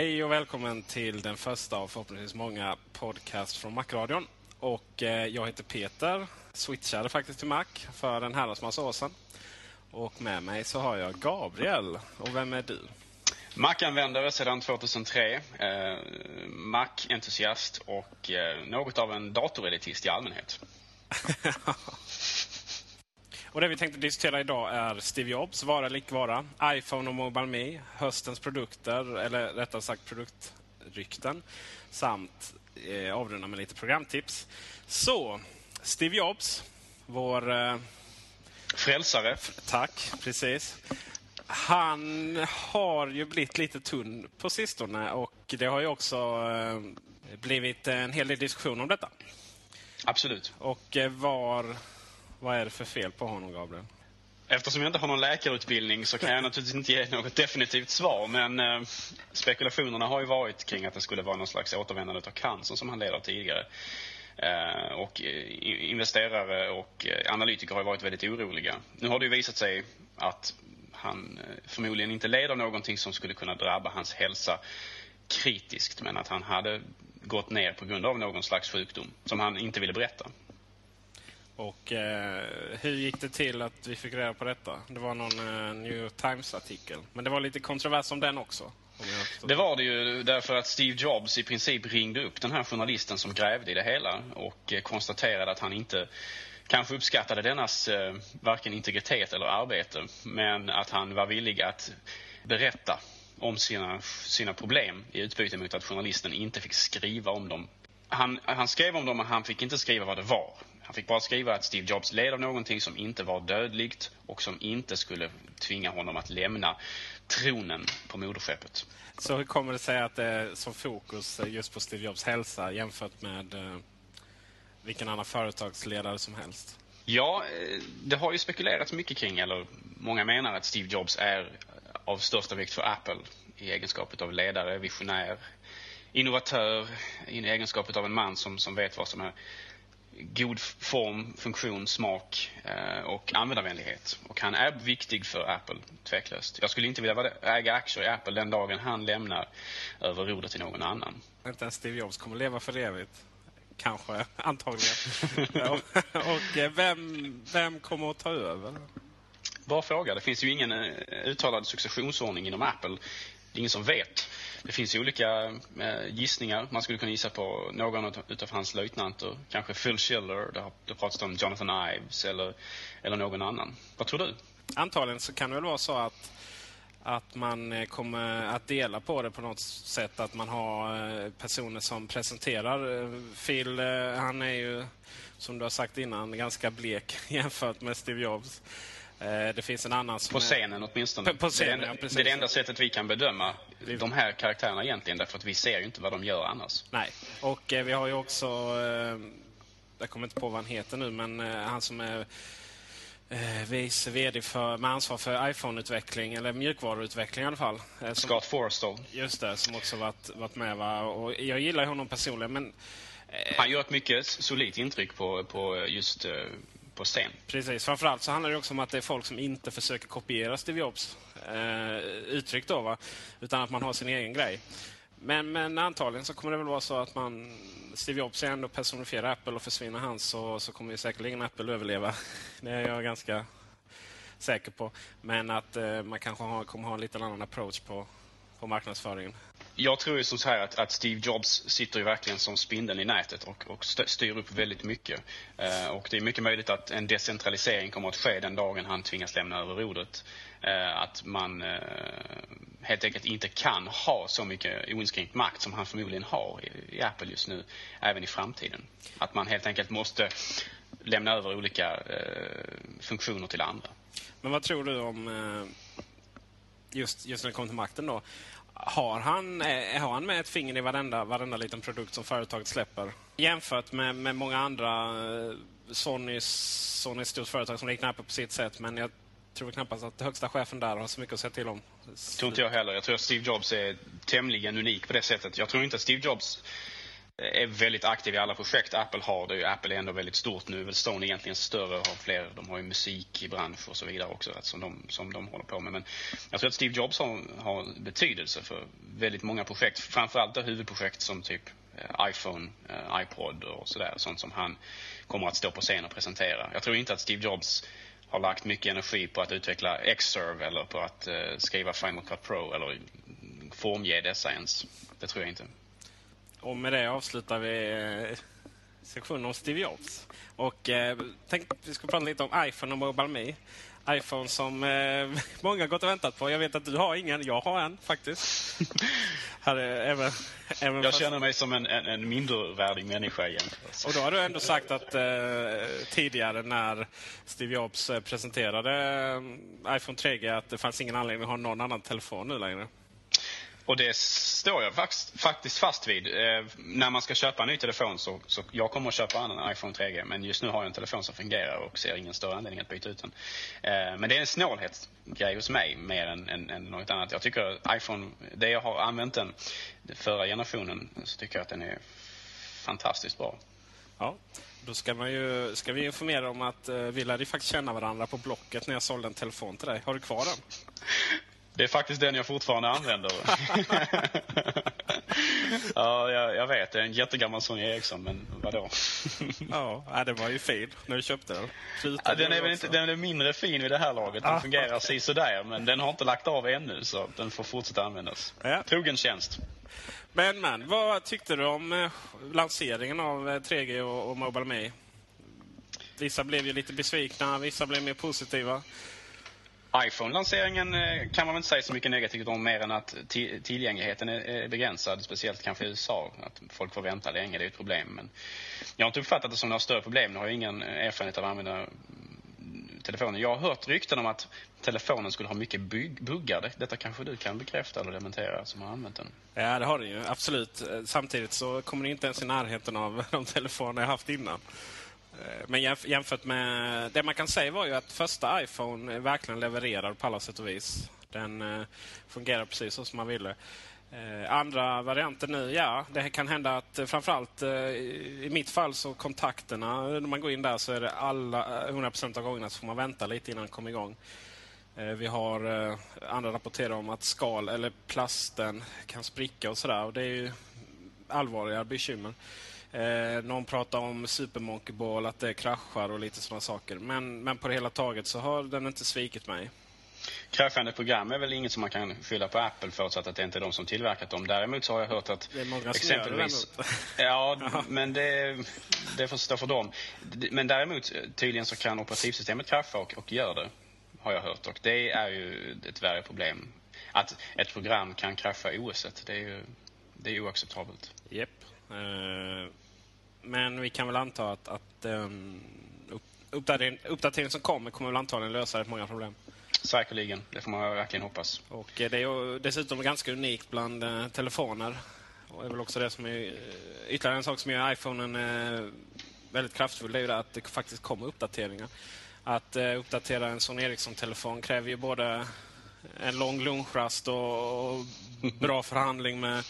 Hej och välkommen till den första av förhoppningsvis många podcast från Macradion. Och eh, jag heter Peter, switchade faktiskt till Mac för en herrans massa år sedan. Och med mig så har jag Gabriel. Och vem är du? Mac-användare sedan 2003, eh, Mac-entusiast och eh, något av en datorelitist i allmänhet. Och det vi tänkte diskutera idag är Steve Jobs vara eller icke vara. iPhone och Mobile Me, höstens produkter, eller rättare sagt produktrykten. Samt eh, avrunda med lite programtips. Så, Steve Jobs, vår... Eh, Frälsare. tack, precis. Han har ju blivit lite tunn på sistone och det har ju också eh, blivit en hel del diskussion om detta. Absolut. Och eh, var... Vad är det för fel på honom, Gabriel? Eftersom jag inte har någon läkarutbildning så kan jag naturligtvis inte ge något definitivt svar. Men eh, spekulationerna har ju varit kring att det skulle vara någon slags återvändande av cancer som han led av tidigare. Eh, och eh, investerare och eh, analytiker har varit väldigt oroliga. Nu har det ju visat sig att han eh, förmodligen inte led av någonting som skulle kunna drabba hans hälsa kritiskt. Men att han hade gått ner på grund av någon slags sjukdom som han inte ville berätta. Och eh, hur gick det till att vi fick reda på detta? Det var någon eh, New York Times-artikel. Men det var lite kontrovers om den också. Om Det var det ju därför att Steve Jobs i princip ringde upp den här journalisten som grävde i det hela och eh, konstaterade att han inte kanske uppskattade dennas eh, varken integritet eller arbete men att han var villig att berätta om sina, sina problem i utbyte mot att journalisten inte fick skriva om dem. Han, han skrev om dem men han fick inte skriva vad det var. Han fick bara skriva att Steve Jobs led av någonting som inte var dödligt och som inte skulle tvinga honom att lämna tronen på moderskeppet. Så hur kommer det sig att det är så fokus eh, just på Steve Jobs hälsa jämfört med eh, vilken annan företagsledare som helst? Ja, eh, det har ju spekulerats mycket kring, eller många menar att Steve Jobs är av största vikt för Apple i egenskap av ledare, visionär, innovatör, i egenskap av en man som, som vet vad som är god form, funktion, smak eh, och användarvänlighet. Och han är viktig för Apple, tveklöst. Jag skulle inte vilja äga aktier i Apple den dagen han lämnar över rodret till någon annan. Inte ens Steve Jobs kommer leva för evigt. Kanske, antagligen. och och eh, vem, vem kommer att ta över? Bra fråga. Det finns ju ingen eh, uttalad successionsordning inom Apple. Det är ingen som vet. Det finns ju olika eh, gissningar. Man skulle kunna gissa på någon av- utav hans löjtnanter. Kanske Phil Schiller. Det har det pratats om Jonathan Ives eller, eller någon annan. Vad tror du? Antagligen så kan det väl vara så att att man eh, kommer att dela på det på något sätt. Att man har eh, personer som presenterar. Eh, Phil, han är ju, som du har sagt innan, ganska blek jämfört med Steve Jobs. Det finns en annan På scenen åtminstone. På, scenen, det, är, ja, det är det enda sättet vi kan bedöma de här karaktärerna egentligen. Därför att vi ser ju inte vad de gör annars. Nej, och vi har ju också... Jag kommer inte på vad han heter nu, men han som är eh, vice VD för, med ansvar för iPhone-utveckling, eller mjukvaruutveckling i alla fall. Eh, som, Scott Forstall. Just det, som också varit, varit med. Va? Och jag gillar honom personligen, men... Eh, Han gör ett mycket solidt intryck på, på just eh, på scen. Precis. Framförallt så handlar det också om att det är folk som inte försöker kopiera Steve Jobs eh, uttryck då, va? utan att man har sin egen grej. Men, men antagligen så kommer det väl vara så att man Steve Jobs är ändå personifierar Apple och försvinner han så, så kommer ju säkerligen Apple överleva. Det är jag ganska säker på. Men att eh, man kanske har, kommer ha en lite annan approach på, på marknadsföringen. Jag tror ju så här att, att, Steve Jobs sitter ju verkligen som spindeln i nätet och, och styr upp väldigt mycket. Eh, och det är mycket möjligt att en decentralisering kommer att ske den dagen han tvingas lämna över rodret. Eh, att man eh, helt enkelt inte kan ha så mycket oinskränkt makt som han förmodligen har i, i Apple just nu, även i framtiden. Att man helt enkelt måste lämna över olika eh, funktioner till andra. Men vad tror du om eh, just, just när det kommer till makten då? Har han, eh, har han med ett finger i varenda, varenda liten produkt som företaget släpper? Jämfört med, med många andra eh, Sony, Sony är ett stort företag som liknar Apple på sitt sätt. Men jag tror knappast att högsta chefen där har så mycket att säga till om. tror inte jag heller. Jag tror att Steve Jobs är tämligen unik på det sättet. Jag tror inte att Steve Jobs är väldigt aktiv i alla projekt Apple har. Det Apple är ändå väldigt stort nu. Väl Stone egentligen större och har fler. De har ju musik i bransch och så vidare också som de, som de håller på med. Men jag tror att Steve Jobs har, har betydelse för väldigt många projekt. Framförallt huvudprojekt som typ eh, iPhone, eh, iPod och sådär. Sånt som han kommer att stå på scen och presentera. Jag tror inte att Steve Jobs har lagt mycket energi på att utveckla Xserve eller på att uh, skriva Final Cut Pro eller formge dessa ens. Det tror jag inte. Och med det avslutar vi eh, sektionen om Steve Jobs. Och eh, tänk, vi ska prata lite om iPhone och Mobile Me iPhone som eh, många gått och väntat på. Jag vet att du har ingen. Jag har en faktiskt. Här är, även, även jag känner mig som en, en, en mindervärdig människa igen. Och då har du ändå sagt att eh, tidigare när Steve Jobs eh, presenterade eh, iPhone 3G att det fanns ingen anledning att ha någon annan telefon nu längre. Och det står jag faktiskt fast vid. Eh, när man ska köpa en ny telefon så, så jag kommer att köpa en iPhone 3G men just nu har jag en telefon som fungerar och ser ingen större anledning att byta ut den. Eh, men det är en snålhetsgrej hos mig mer än, än, än något annat. Jag tycker iPhone, det jag har använt den förra generationen så tycker jag att den är fantastiskt bra. Ja, då ska, man ju, ska vi informera om att eh, vi lärde faktiskt känna varandra på Blocket när jag sålde en telefon till dig. Har du kvar den? Det är faktiskt den jag fortfarande använder. ja, jag, jag, vet. Det är en jättegammal Sony Ericsson, men vadå? ja, det var ju fin när du köpte den. Ja, den, är väl inte, den är mindre fin vid det här laget. Den ah, fungerar okay. sådär, men den har inte lagt av ännu, så den får fortsätta användas. Ja. Trogen tjänst. Men, men, vad tyckte du om eh, lanseringen av 3G eh, och, och Mobile Me? Vissa blev ju lite besvikna, vissa blev mer positiva iPhone-lanseringen eh, kan man väl inte säga så mycket negativt om mer än att tillgängligheten är begränsad, speciellt kanske i USA. Att folk får vänta länge, det är ett problem. Men jag har inte uppfattat det som några större problem. Nu har jag ingen erfarenhet av att använda telefonen. Jag har hört rykten om att telefonen skulle ha mycket buggar. Detta kanske du kan bekräfta eller dementera som har använt den? Ja, det har den ju. Absolut. Eh, samtidigt så kommer den inte ens i närheten av de telefoner jag haft innan. Eh, men jämf jämfört med... Det man kan säga var ju att första iPhone eh, verkligen levererar på alla sätt och vis. Den eh, fungerar precis så som man ville. Eh, andra varianter nu, ja, det kan hända att eh, framförallt i mitt fall så kontakterna, när man går in där så är det alla, 100% av gångerna så får man vänta lite innan det kommer igång. Vi har andra rapporterar om att skal eller plasten kan spricka och sådär. Det är ju allvarliga bekymmer. Eh, någon pratar om Super Monkey Ball, att det kraschar och lite sådana saker. Men, men på det hela taget så har den inte svikit mig. Kraschande program är väl inget som man kan skylla på Apple förutsatt att det inte är de som tillverkat dem. Däremot så har jag hört att det är många exempelvis... Det ja, men det, det får stå för dem. Men däremot tydligen så kan operativsystemet krascha och, och gör det. Har jag hört. Och det är ju ett värre problem. att ett program kan krascha OS. Det är ju det är oacceptabelt. Japp. Uh, men vi kan väl anta att, att um, uppdatering, uppdateringen som kommer kommer väl antagligen lösa rätt många problem. Säkerligen. Det får man verkligen hoppas. Och det är ju dessutom ganska unikt bland uh, telefoner. Och det är väl också det som är uh, ytterligare en sak som gör iPhonen uh, väldigt kraftfull. Det är ju att det faktiskt kommer uppdateringar. Att uppdatera en Sony Ericsson-telefon kräver ju både en lång lunchrast och, och bra förhandling med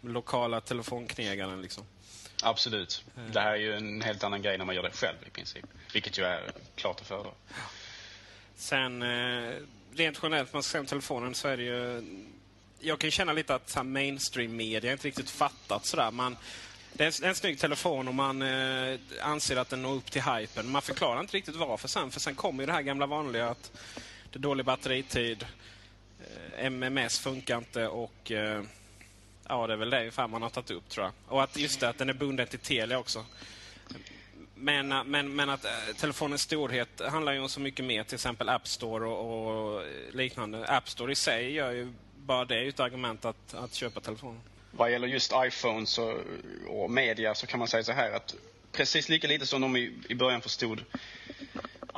lokala telefonknegaren. Liksom. Absolut. Det här är ju en helt annan grej när man gör det själv i princip. Vilket ju är klart att föredra. Sen eh, rent generellt, man ska se telefonen så är det ju... Jag kan känna lite att mainstream-media inte riktigt fattat sådär. Man, det är en, en snygg telefon och man eh, anser att den når upp till hypen. Man förklarar inte riktigt varför sen. För sen kommer ju det här gamla vanliga att det är dålig batteritid. Eh, MMS funkar inte och... Eh, Ja, det är väl det ungefär man har tagit upp tror jag. Och att just det, att den är bunden till Telia också. Men, men, men att eh, telefonens storhet handlar ju om så mycket mer. Till exempel App Store och, och liknande. App Store i sig gör ju bara det är ett argument att, att köpa telefonen. Vad gäller just iPhones och, och media så kan man säga så här att precis lika lite som de i, i början förstod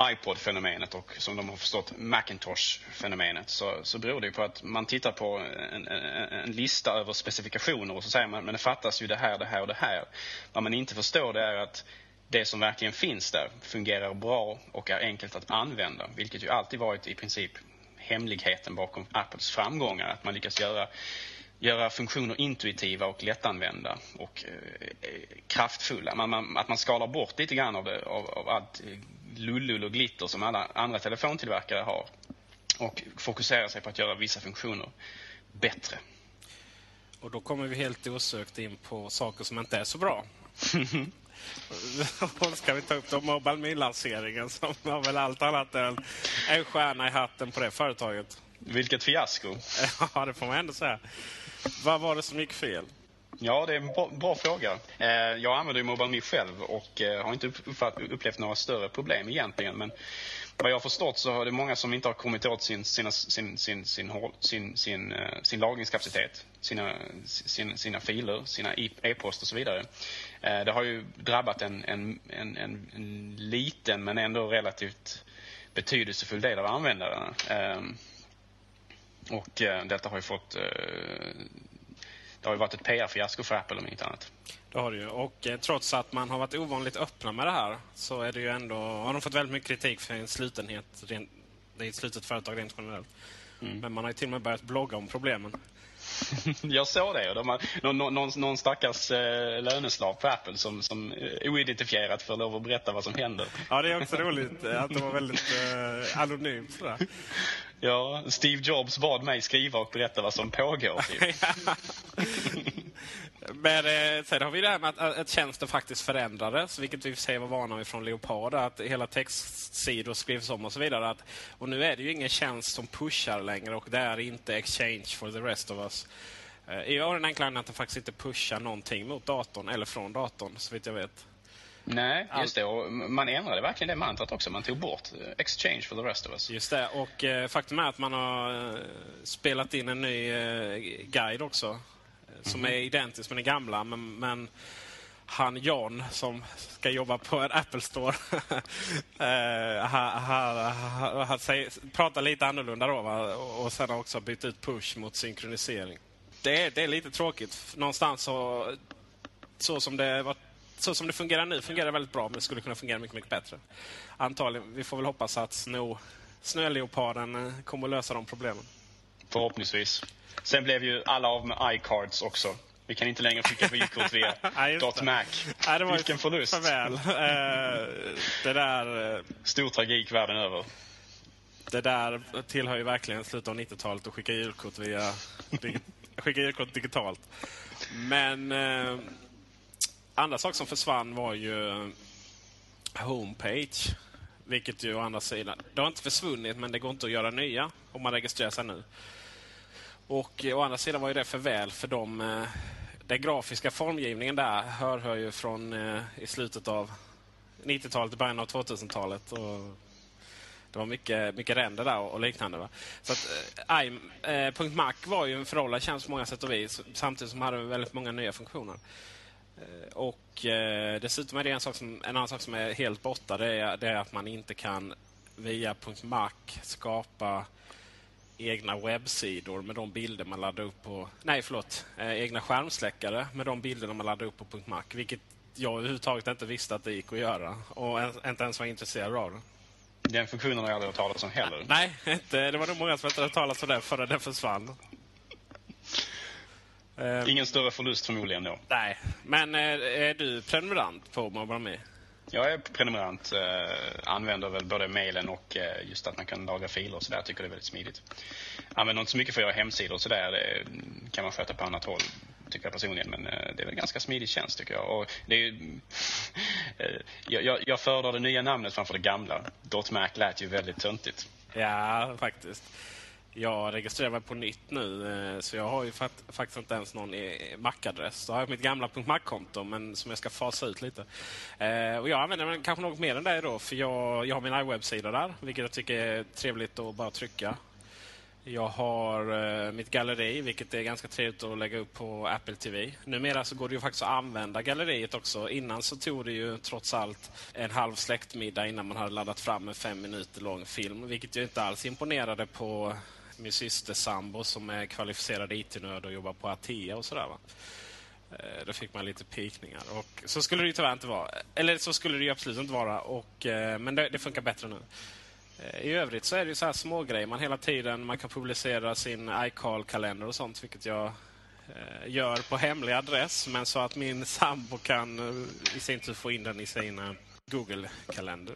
iPod-fenomenet och som de har förstått Macintosh-fenomenet så, så beror det på att man tittar på en, en, en, lista över specifikationer och så säger man men det fattas ju det här, det här och det här. Vad man inte förstår det är att det som verkligen finns där fungerar bra och är enkelt att använda. Vilket ju alltid varit i princip hemligheten bakom Apples framgångar. Att man lyckas göra göra funktioner intuitiva och lättanvända och eh, eh kraftfulla. Man, man, att man skalar bort lite grann av, det, av, av allt lullull och glitter som alla andra telefontillverkare har och fokuserar sig på att göra vissa funktioner bättre. Och då kommer vi helt osökt in på saker som inte är så bra. ska vi ta upp då Mobile Me-lanseringen som var väl allt annat än en stjärna i hatten på det företaget. Vilket fiasko. ja, det får man ändå säga. Vad var det som gick fel? Ja, det är en bra, bra fråga. Eh, jag använder ju Mobile Me själv och eh, har inte upplevt några större problem egentligen. Men vad jag har förstått så är det många som inte har kommit åt sin, sina, sin, sin, sin, sin, sin, eh, sin lagringskapacitet, sina, sin, sina filer, sina e-post och så vidare. Eh, det har ju drabbat en, en, en, en, liten men ändå relativt betydelsefull del av användarna. Ehm, och eh, detta har ju fått eh, det har ju varit ett PR-fiasko för Apple om inget annat. Det har det ju. Och eh, trots att man har varit ovanligt öppna med det här så är det ju ändå, har de fått väldigt mycket kritik för en slutenhet. Rent, det är ett slutet företag rent generellt. Mm. Men man har ju till och med börjat blogga om problemen. Jag såg det. De har, någon, någon, någon stackars eh, löneslav på Apple som, som eh, oidentifierat får lov att berätta vad som händer. Ja, det är också roligt eh, att det var väldigt eh, anonymt. Sådär. Ja, Steve Jobs bad mig skriva och berätta vad som pågår. Typ. Men eh, sen har vi det här med att, att tjänsten faktiskt förändrades, vilket vi säger var vana vid från Leopard. Att hela textsidor skrivs om och så vidare. Att, och nu är det ju ingen tjänst som pushar längre och det är inte exchange for the rest of us. Eh, I den enkla att den faktiskt inte pushar någonting mot datorn eller från datorn, så vitt jag vet. Nej, just det. Och man ändrade verkligen det mantrat också. Man tog bort eh, exchange for the rest of us. Just det. Och eh, faktum är att man har eh, spelat in en ny eh, guide också. Som är identisk med den gamla. Men, men, han John som ska jobba på en Apple Store. eh, han, han, han, han pratar lite annorlunda då. Va? Och sen har också bytt ut push mot synkronisering. Det är, det är lite tråkigt. Någonstans så, så som det var så som det fungerar nu fungerar det väldigt bra, men det skulle kunna fungera mycket, mycket bättre. Antagligen. Vi får väl hoppas att snö, snöleoparden eh, kommer att lösa de problemen. Förhoppningsvis. Sen blev ju alla av med iCards också. Vi kan inte längre skicka vykort via .Mac. Nej, det var Vilken förlust. Farväl. Uh, det där... Uh, Stor tragik världen över. Det där tillhör ju verkligen slutet av 90-talet att skicka julkort via... skicka julkort digitalt. Men... Uh, andra saker som försvann var ju Homepage. Vilket ju å andra sidan... Det har inte försvunnit, men det går inte att göra nya om man registrerar sig nu. Och eh, å andra sidan var ju det för väl för dem. Eh, den grafiska formgivningen där hör, hör ju från eh, i slutet av 90-talet, början av 2000-talet. Och Det var mycket, mycket ränder där och, liknande. Va? Så att, I, eh, .mac var ju en föråldrad tjänst på många sätt och vis samtidigt som hade väldigt många nya funktioner. Eh, och eh, dessutom är det en, sak som, en annan sak som är helt borta. Det är, det är att man inte kan via .mac skapa egna webbsidor med de bilder man laddar upp på... Nej, förlåt. Eh, egna skärmsläckare med de bilderna man laddar upp på .mac. Vilket jag överhuvudtaget inte visste att det gick att göra och en, inte ens var intresserad av det. Den funktionen har jag aldrig hört talas om heller. Nej, inte. det var nog många som inte hade talat om den förrän den försvann. Ingen större förlust förmodligen då. Nej, men eh, är du prenumerant på MobileMe? Jag är prenumerant, eh, använder väl både mejlen och eh, just att man kan lagra filer och sådär. Jag tycker det är väldigt smidigt. Använder inte så mycket för att göra hemsidor och sådär. Det kan man sköta på annat håll tycker jag personligen. Men eh, det är väl ganska smidig tjänst tycker jag. Och det är, eh, jag, jag föredrar det nya namnet framför det gamla. DotMac lät ju väldigt töntigt. Ja, faktiskt. Jag registrerar mig på nytt nu, eh, så jag har ju faktiskt inte ens någon e-, Mac-adress. Då har jag mitt gamla .mac-konto, men som jag ska fasa ut lite. Eh, och jag använder den kanske något mer än det då, för jag, jag har min iWeb-sida där, vilket jag tycker är trevligt att bara trycka. Jag har eh, mitt galleri, vilket är ganska trevligt att lägga upp på Apple TV. Numera så går det ju faktiskt att använda galleriet också. Innan så tog det ju trots allt en halv släktmiddag innan man hade laddat fram en fem minuter lång film. Vilket ju inte alls imponerade på min syster sambo som är kvalificerad IT-nörd och jobbar på Atea och sådär. Va? Eh, då fick man lite pikningar. Och så skulle det ju tyvärr inte vara. Eller så skulle det ju absolut inte vara. Och, eh, men det, det funkar bättre nu. Eh, I övrigt så är det så här små grejer man hela tiden man kan publicera sin iCal-kalender och sånt, vilket jag eh, gör på hemlig adress, men så att min sambo kan i sin tur få in den i sina Google-kalender.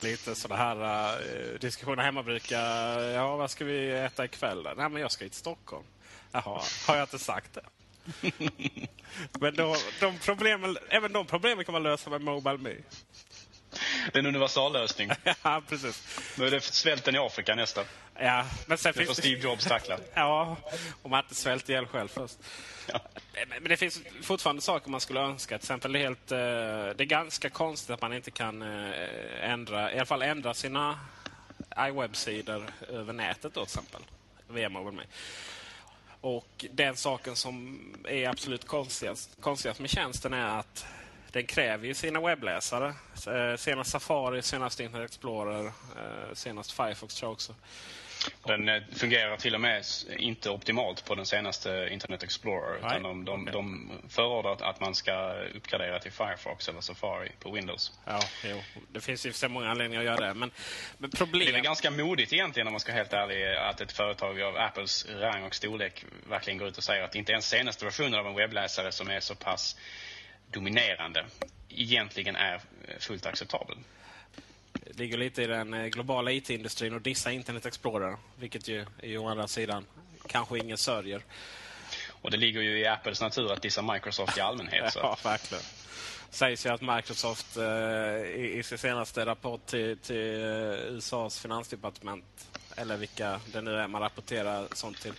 Lite sådana här uh, diskussioner hemma brukar, ja vad ska vi äta ikväll? Nej men jag ska hit till Stockholm. Jaha, har jag inte sagt det? men då, de problemen, även de problemen kan man lösa med Mobile Me. Det är en universallösning. ja, precis. Nu är det svälten i Afrika nästa. Ja, men sen det får finns Steve Jobs tackla. ja, om man inte svälter ihjäl själv först. Ja. Men det finns fortfarande saker man skulle önska. Till exempel det är, helt, eh, det är ganska konstigt att man inte kan eh, ändra, i alla fall ändra sina iWeb-sidor över nätet då, till exempel. Via MobileMe. Och den saken som är absolut konstigast, konstigast med tjänsten är att den kräver ju sina webbläsare. Eh, Senast Safari, senast Internet Explorer, eh, senast Firefox tror jag också. Den eh, fungerar till och med inte optimalt på den senaste Internet Explorer. Nej, Utan de, de, okej. de förordar att man ska uppgradera till Firefox eller Safari på Windows. Ja, jo. Det finns ju sig många anledningar att göra det. Men, men Det är ganska modigt egentligen om man ska vara helt ärlig att ett företag av Apples rang och storlek verkligen går ut och säger att inte ens senaste versionen av en webbläsare som är så pass dominerande egentligen är fullt acceptabel. Det ligger lite i den eh, globala IT-industrin och dissa Internet Explorer. Vilket ju är ju å andra sidan kanske ingen sörjer. Och det ligger ju i Apples natur att dissa Microsoft i allmänhet. Så. Ja, verkligen. sägs ju att Microsoft eh, i, i sin senaste rapport till, till eh, USAs finansdepartement, eller vilka det nu är man rapporterar sånt till,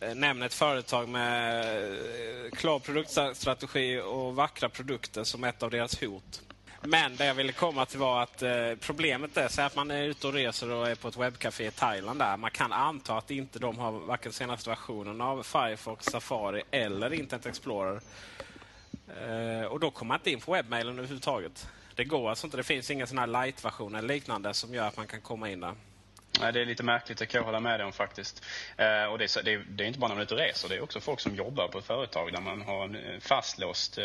eh, nämner ett företag med eh, klar produktstrategi och vackra produkter som ett av deras hot. Men det jag ville komma till var att eh, problemet är så att man är ute och reser och är på ett webbcafé i Thailand. där. Man kan anta att inte de har varken senaste versionen av Firefox, Safari eller Internet Explorer. Eh, och då kommer man inte in på webbmailen överhuvudtaget. Det går alltså inte. Det finns ingen sån här light-version eller liknande som gör att man kan komma in där. Nej, det är lite märkligt, det kan jag hålla med dig om faktiskt. Eh, och det är, det, är, det är inte bara när man är ute och reser, det är också folk som jobbar på företag där man har en eh, fastlåst eh,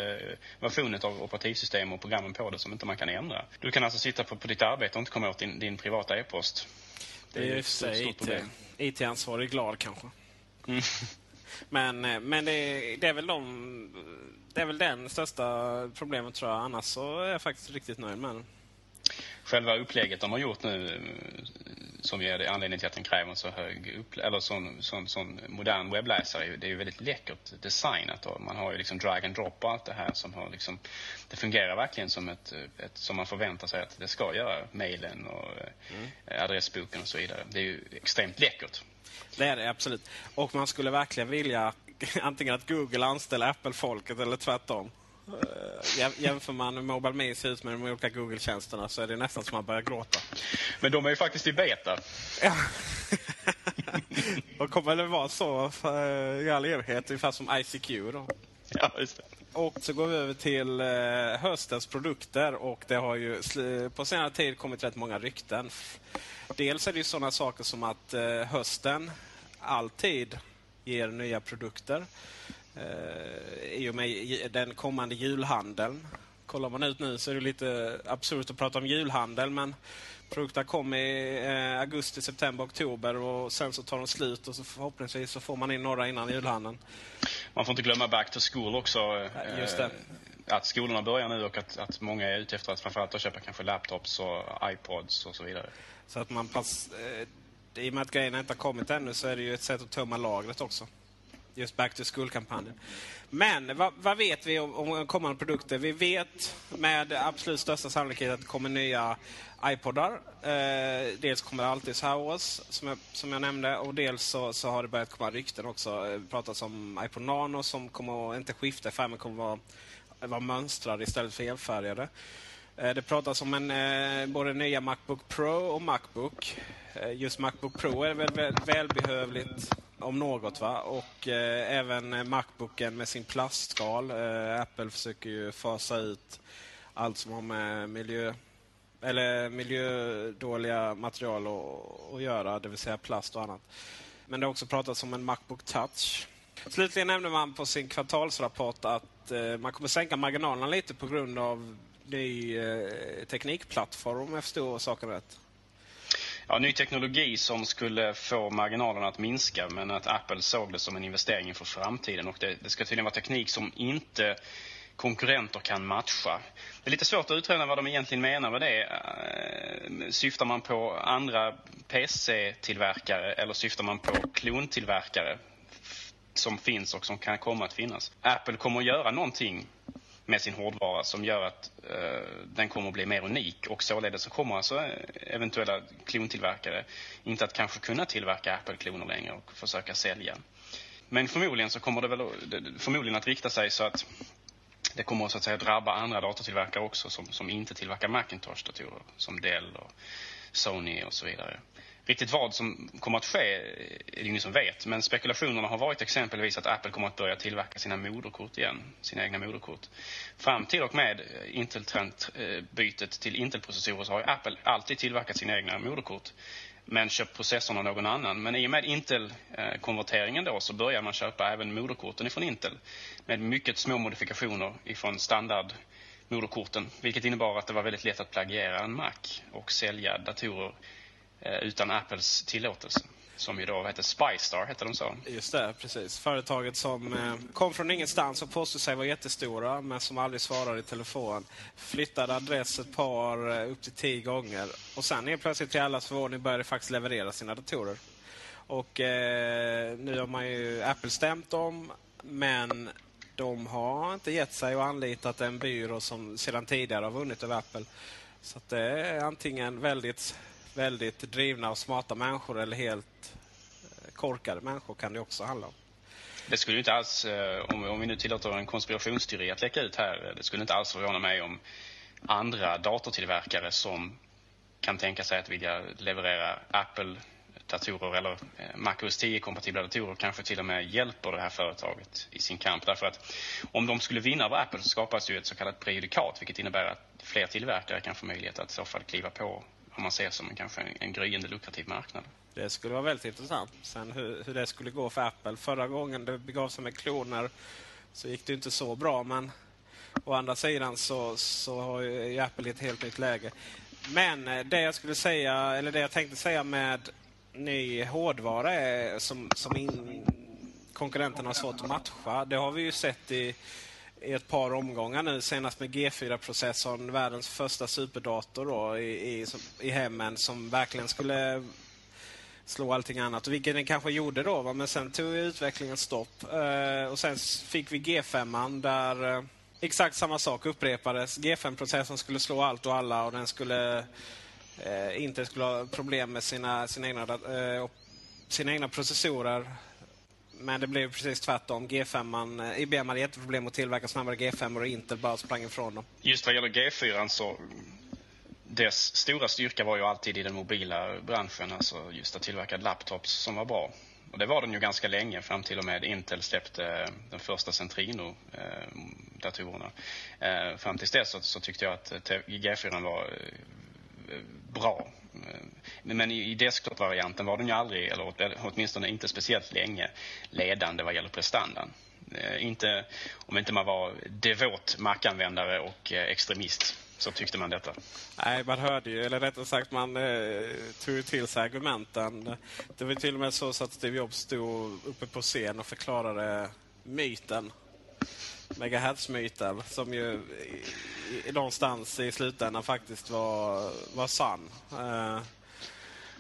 version av operativsystem och programmen på det som inte man kan ändra. Du kan alltså sitta på, på ditt arbete och inte komma åt din, din privata e-post. Det är ju ett stort, stort problem. IT IT-ansvarig glad kanske. Mm. Men, eh, men det, är- det är väl de, det är väl den största problemet tror jag. Annars så är jag faktiskt riktigt nöjd med den. Själva upplägget de har gjort nu, som är anledningen till att den kräver en så hög upp, eller sån, sån, sån modern webbläsare, det är ju väldigt läckert designat. Och man har ju liksom drag and drop och allt det här som har liksom, det fungerar verkligen som ett, ett som man förväntar sig att det ska göra. Mailen och eh, adressboken och så vidare. Det är ju extremt läckert. Det är det absolut. Och man skulle verkligen vilja antingen att Google anställer Apple-folket eller tvärtom. Eh, jäm- Jämför man Mobile Me ser ut med de olika Google-tjänsterna så är det nästan som man börjar gråta. Men de är ju faktiskt i beta. Ja. Och kommer det vara så för, i all evighet, ungefär som ICQ då? Ja, just det. Och så går vi över till eh, höstens produkter och det har ju på senare tid kommit rätt många rykten. Dels är det ju sådana saker som att eh, hösten alltid ger nya produkter. Eh, I och med den kommande julhandeln. Kollar man ut nu så är det lite absurt att prata om julhandel men produkter kom i eh, augusti, september, oktober och sen så tar de slut och så förhoppningsvis så får man in några innan julhandeln. Man får inte glömma back to school också. eh, just det. Att skolorna börjar nu och att, att många är ute efter att framförallt att köpa kanske laptops och iPods och så vidare. Så att man pass, eh, I och med att grejerna inte har kommit ännu så är det ju ett sätt att tömma lagret också. Just Back to School-kampanjen. Men vad, vad vet vi om, om kommande produkter? Vi vet med absolut största sannolikhet att det kommer nya iPodar. Eh, dels kommer det alltid Hours, som jag, som jag nämnde, och dels så, så har det börjat komma rykten också. Det pratas om iPod Nano som kommer att inte skifta i färg, men kommer att vara, vara mönstrad istället för enfärgade. Eh, Det pratas om en, eh, både nya Macbook Pro och Macbook. Eh, Just Macbook Pro är väl väl, välbehövligt om något. va? Och eh, även eh, Macbooken med sin plastskal. Eh, Apple försöker ju fasa ut allt som har med miljö eller miljödåliga material att, att göra, det vill säga plast och annat. Men det har också pratats om en Macbook Touch. Slutligen nämnde man på sin kvartalsrapport att eh, man kommer sänka marginalerna lite på grund av ny eh, teknikplattform, om jag förstår saken rätt. Ja, ny teknologi som skulle få marginalerna att minska men att Apple såg det som en investering inför framtiden. Och det, det ska tydligen vara teknik som inte konkurrenter kan matcha. Det är lite svårt att utröna vad de egentligen menar med det. Eh, syftar man på andra PC-tillverkare eller syftar man på klontillverkare som finns och som kan komma att finnas? Apple kommer att göra någonting med sin hårdvara som gör att eh, den kommer att bli mer unik och således så kommer alltså eh, eventuella klontillverkare inte att kanske kunna tillverka Apple-kloner längre och försöka sälja. Men förmodligen så kommer det väl förmodligen att rikta sig så att det kommer så att säga drabba andra datortillverkare också som, som inte tillverkar Macintosh-datorer som Dell och Sony och så vidare. Riktigt vad som kommer att ske är det ingen som vet. Men spekulationerna har varit exempelvis att Apple kommer att börja tillverka sina moderkort igen. Sina egna moderkort. Fram till och med eh, Intel-bytet till Intel-processorer så har Apple alltid tillverkat sina egna moderkort. Men köpt processorn av någon annan. Men i och med Intel-konverteringen då så börjar man köpa även moderkorten ifrån Intel. Med mycket små modifikationer ifrån standard moderkorten. Vilket innebar att det var väldigt lätt att plagiera en Mac och sälja datorer Eh, utan Apples tillåtelse. Som ju då heter Spystar, heter de så? Just det, precis. Företaget som eh, kom från ingenstans och påstod sig vara jättestora men som aldrig svarade i telefon. Flyttade adress ett par, eh, upp till tio gånger. Och sen helt plötsligt till allas förvåning började faktiskt leverera sina datorer. Och eh, nu har man ju Apple stämt dem, men de har inte gett sig och anlitat en byrå som sedan tidigare har vunnit över Apple. Så det är antingen väldigt väldigt drivna och smarta människor eller helt eh, korkade människor kan det också handla om. Det skulle inte alls, eh, om vi nu tillåter en konspirationsteori att läcka ut här, eh, det skulle inte alls förvåna mig om andra datortillverkare som kan tänka sig att vilja leverera Apple datorer eller Mac OS 10-kompatibla datorer kanske till och med hjälper det här företaget i sin kamp. Därför att om de skulle vinna över Apple så skapas ju ett så kallat prejudikat vilket innebär att fler tillverkare kan få möjlighet att i så fall kliva på om man ser som en, kanske en, en gryende lukrativ marknad. Det skulle vara väldigt intressant. Sen hur, hur det skulle gå för Apple. Förra gången det begav sig med kloner så gick det inte så bra. Men å andra sidan så, så har ju Apple ett helt nytt läge. Men eh, det jag skulle säga, eller det jag tänkte säga med ny hårdvara är som, som in, konkurrenterna har svårt att matcha. Det har vi ju sett i i ett par omgångar nu. Senast med G4-processorn, världens första superdator då, i, i, i hemmen som verkligen skulle slå allting annat. Vilket den kanske gjorde då, va? men sen tog utvecklingen stopp. Eh, och sen fick vi G5 där eh, exakt samma sak upprepades. G5-processorn skulle slå allt och alla och den skulle eh, inte skulle ha problem med sina, sina, egna, eh, sina egna processorer men det blev precis tvärtom. G5, eh, IBM hade jätteproblem att tillverka snabbare G5 och Intel bara sprang ifrån dem. Just vad gäller G4 så dess stora styrka var ju alltid i den mobila branschen, alltså just att tillverka laptops som var bra. Och det var den ju ganska länge, fram till och med Intel släppte eh, den första Centrino-datorerna. Eh, fram tills dess så, så tyckte jag att G4 var bra. Men i desktop-varianten var den ju aldrig, eller åtminstone inte speciellt länge, ledande vad gäller prestandan. Eh, inte, om inte man var devot Mac-användare och eh, extremist så tyckte man detta. Nej, man hörde ju, eller rättare sagt man eh, tog till sig argumenten. Det var till och med så att Steve Jobs stod uppe på scen och förklarade myten. Megahertz-myten som ju i, i, någonstans i slutändan faktiskt var, var sann. Eh,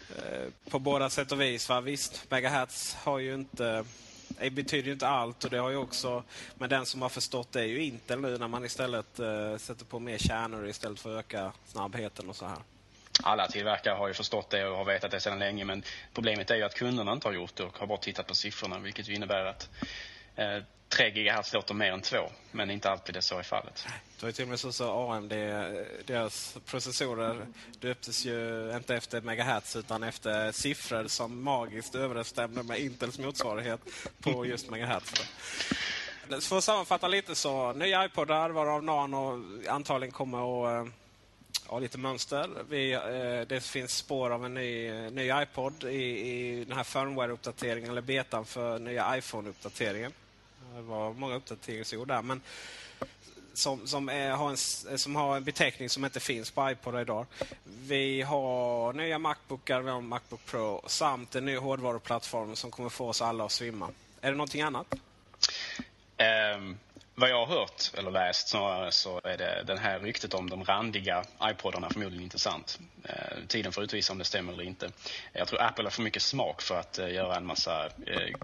Eh, på båda sätt och vis. Va? Visst, megahertz har ju inte det betyder ju inte allt och det har ju också, men den som har förstått det är ju Intel nu när man istället eh, sätter på mer kärnor istället för att öka snabbheten och så här. Alla tillverkare har ju förstått det och har vetat det sedan länge men problemet är ju att kunderna inte har gjort det och har bara tittat på siffrorna vilket innebär att Eh, 3 GHz låter mer än 2, men inte alltid det så är fallet. Det var till och med så så AMD, deras processorer döptes ju inte efter megahertz utan efter siffror som magiskt överensstämde med Intels motsvarighet på just megahertz. För att sammanfatta lite så, nya iPodar varav Nano antagligen kommer att eh, ha lite mönster. Vi, eh, det finns spår av en ny, ny iPod i, i den här firmware-uppdateringen eller betan för nya iPhone-uppdateringen. Det var många uppdateringsord där. Men som, som, är, har en, som har en beteckning som inte finns på iPod idag. Vi har nya Macbookar, vi har Macbook Pro samt en ny hårdvaruplattform som kommer få oss alla att svimma. Är det någonting annat? Um, vad jag har hört, eller läst snarare, så är det den här ryktet om de randiga iPodarna förmodligen intressant. Uh, ehm, tiden får utvisa om det stämmer eller inte. Jag tror Apple har för mycket smak för att uh, göra en massa uh,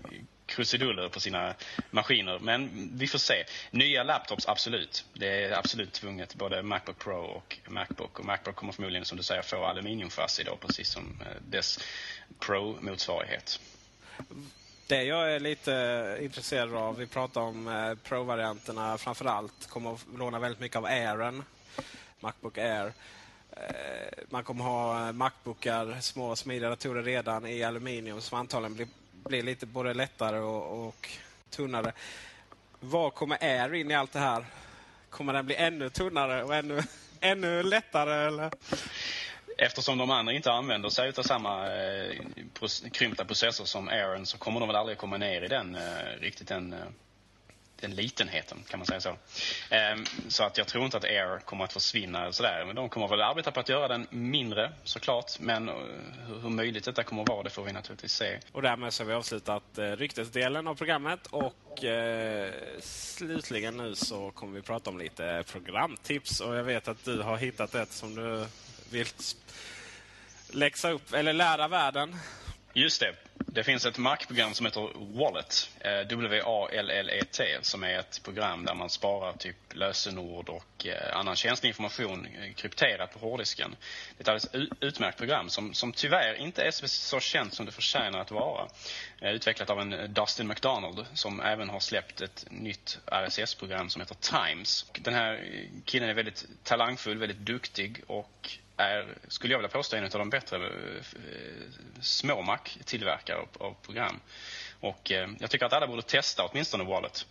krusiduller på sina maskiner. Men vi får se. Nya laptops, absolut. Det är absolut tvunget. Både Macbook Pro och Macbook. Och Macbook kommer förmodligen, som du säger, få aluminiumchassi då, precis som eh, dess Pro-motsvarighet. Det jag är lite eh, intresserad av, vi pratar om eh, Pro-varianterna framför allt, kommer att låna väldigt mycket av Airen, Macbook Air. Man kommer ha Macbookar, små smidiga datorer redan i aluminium som antagligen blir, blir lite både lättare och, och tunnare. Var kommer Air in i allt det här? Kommer den bli ännu tunnare och ännu, ännu lättare? Eller? Eftersom de andra inte använder sig av samma eh, krympta processor som Airen så kommer de väl aldrig komma ner i den eh, riktigt den, eh, den litenheten kan man säga så. Ehm, så att jag tror inte att Air kommer att försvinna sådär. Men de kommer väl arbeta på att göra den mindre såklart. Men eh, hur, möjligt detta kommer att vara det får vi naturligtvis se. Och därmed så har vi avslutat eh, ryktesdelen av programmet och eh, slutligen nu så kommer vi prata om lite programtips. Och jag vet att du har hittat ett som du vill läxa upp, eller lära världen. Just det. Det finns ett Mac-program som heter Wallet, eh, W-A-L-L-E-T, som är ett program där man sparar typ lösenord och eh, annan känslig information eh, krypterat på hårddisken. Det är ett alldeles utmärkt program som, som tyvärr inte är så känt som det förtjänar att vara. Eh, utvecklat av en eh, Dustin McDonald som även har släppt ett nytt RSS-program som heter Times. Den här killen är väldigt talangfull, väldigt duktig och är, skulle jag vilja påstå, en av de bättre eh, eh, små Mac-tillverkare av, av, program. Och eh, jag tycker att alla borde testa åtminstone Wallet.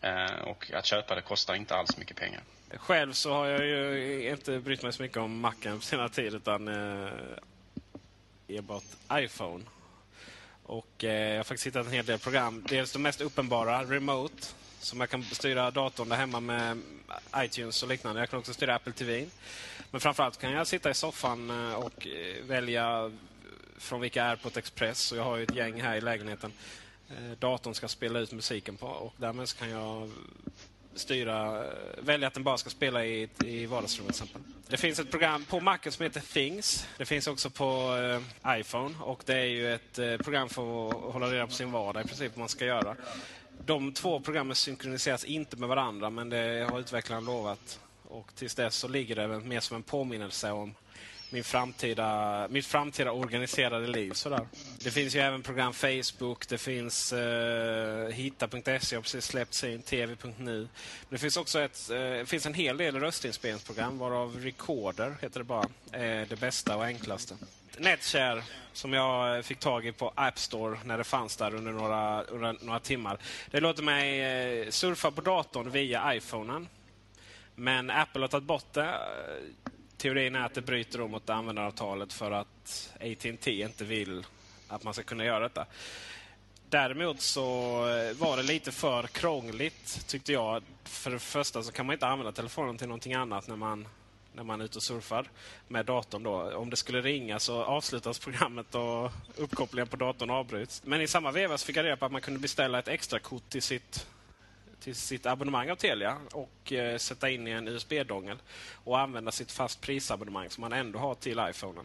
Eh, och att köpa det kostar inte alls mycket pengar. Själv så har jag ju inte brytt mig så mycket om Macen på senare tid utan eh, enbart iPhone. Och eh, jag har faktiskt hittat en hel del program. Dels de mest uppenbara, Remote, som jag kan styra datorn där hemma med iTunes och liknande. Jag kan också styra Apple TV. Men framförallt kan jag sitta i soffan eh, och eh, välja från vilka AirPort Express. Och jag har ju ett gäng här i lägenheten. Eh, datorn ska spela ut musiken på och därmed kan jag styra, välja att den bara ska spela i, i vardagsrummet till exempel. Det finns ett program på Macen som heter Things. Det finns också på eh, iPhone och det är ju ett eh, program för att hålla reda på sin vardag i princip vad man ska göra. De två programmen synkroniseras inte med varandra men det har utvecklaren lovat. Och tills dess så ligger det mer som en påminnelse om min framtida, mitt framtida organiserade liv. Sådär. Det finns ju även program Facebook, det finns eh, Hitta.se har precis släppt sin, TV.nu. Men det finns också ett, eh, finns en hel del röstinspelningsprogram varav Recorder heter det bara, är det bästa och enklaste. Netshare som jag fick tag i på App Store när det fanns där under några, under några timmar. Det låter mig eh, surfa på datorn via iPhonen. Men Apple har tagit bort det. Eh, teorin är att det bryter mot användaravtalet för att AT&T inte vill att man ska kunna göra detta. Däremot så eh, var det lite för krångligt tyckte jag. För det första så kan man inte använda telefonen till någonting annat när man, när man är ute och surfar med datorn. Då. Om det skulle ringa så avslutas programmet och uppkopplingen på datorn avbryts. Men i samma veva fick jag reda på att man kunde beställa ett extra kort till sitt till sitt abonnemang av Telia och eh, sätta in i en USB-dongel och använda sitt fast prisabonnemang som man ändå har till iPhonen.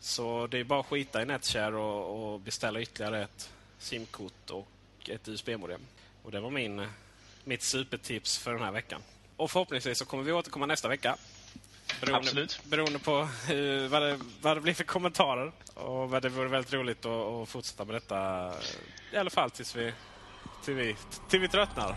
Så det är bara att skita i Netshare och, och beställa ytterligare ett SIM-kort och ett USB-modem. Och det var min, mitt supertips för den här veckan. Och förhoppningsvis så kommer vi återkomma nästa vecka. Beroende, Absolut. Beroende på hur, vad, det, vad det blir för kommentarer. Och vad det vore väldigt roligt att, att fortsätta med detta. I alla fall tills vi, till vi, till vi tröttnar.